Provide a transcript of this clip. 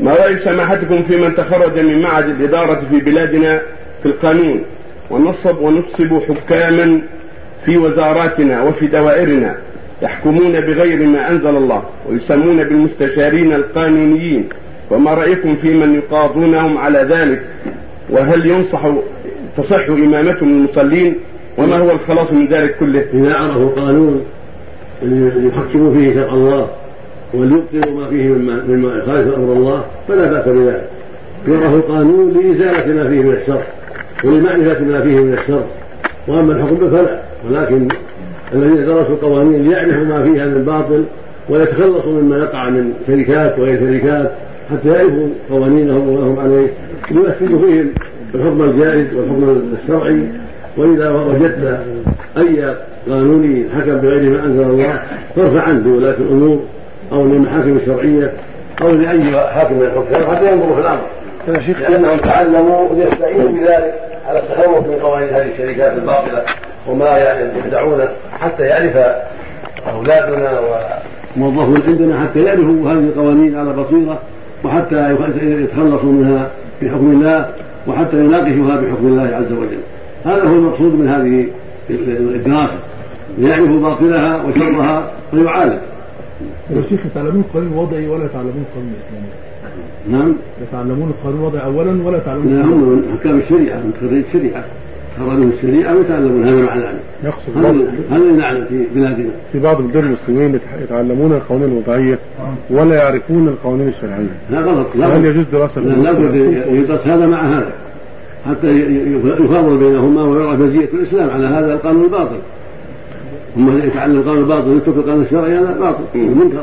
ما رأي سماحتكم في من تخرج من معهد الإدارة في بلادنا في القانون؟ ونصب ونصب حكاما في وزاراتنا وفي دوائرنا يحكمون بغير ما أنزل الله ويسمون بالمستشارين القانونيين. وما رأيكم في من يقاضونهم على ذلك؟ وهل ينصح تصح إمامتهم المصلين؟ وما هو الخلاص من ذلك كله؟ إذا عرفوا قانون يحكموا فيه شرع الله. وليبطلوا ما فيه مما يخالف أمر الله فلا بأس بذلك. يعرف القانون لإزالة ما فيه من الشر ولمعرفة ما فيه من الشر. وأما الحكم فلا. ولكن الذين درسوا القوانين ليعرفوا ما فيها من باطل ويتخلصوا مما يقع من شركات وغير شركات حتى يعرفوا قوانينهم وما هم عليه. لينفذوا فيهم الحكم الجائز والحكم الشرعي. وإذا وجدت أي قانوني حكم بغير ما أنزل الله فارفع عنه ولاة الأمور. أو للمحاكم الشرعية أو لأي حاكم من الحكام حتى ينظروا في الأمر. يا شيخ لأنهم تعلموا ليستعينوا بذلك على التخوف من قوانين هذه الشركات الباطلة وما يدعونه حتى يعرف أولادنا وموظفون عندنا حتى يعرفوا هذه القوانين على بصيرة وحتى يتخلصوا منها بحكم الله وحتى يناقشوها بحكم الله عز وجل. هذا هو المقصود من هذه الدراسة. ليعرفوا باطلها وشرها ويعالج. يا شيخ يتعلمون القانون الوضعي ولا يتعلمون القانون الاسلامي نعم. يتعلمون القانون الوضعي اولا ولا يتعلمون لا هم من حكام الشريعة من خريج الشريعة. خرجوا الشريعة ويتعلمون هذا معنى يقصد هذا اللي نعلم في بلادنا. في بعض البلاد المسلمين يتعلمون القوانين الوضعية ولا يعرفون القوانين الشرعية. لا غلط هل يجوز دراسة لا لابد يدرس هذا مع هذا. حتى يفاضل بينهما ويرى مزيه الإسلام على هذا القانون الباطل. هم يتعلم القانون الباطل ويترك القانون الشرعي هذا باطل. منكر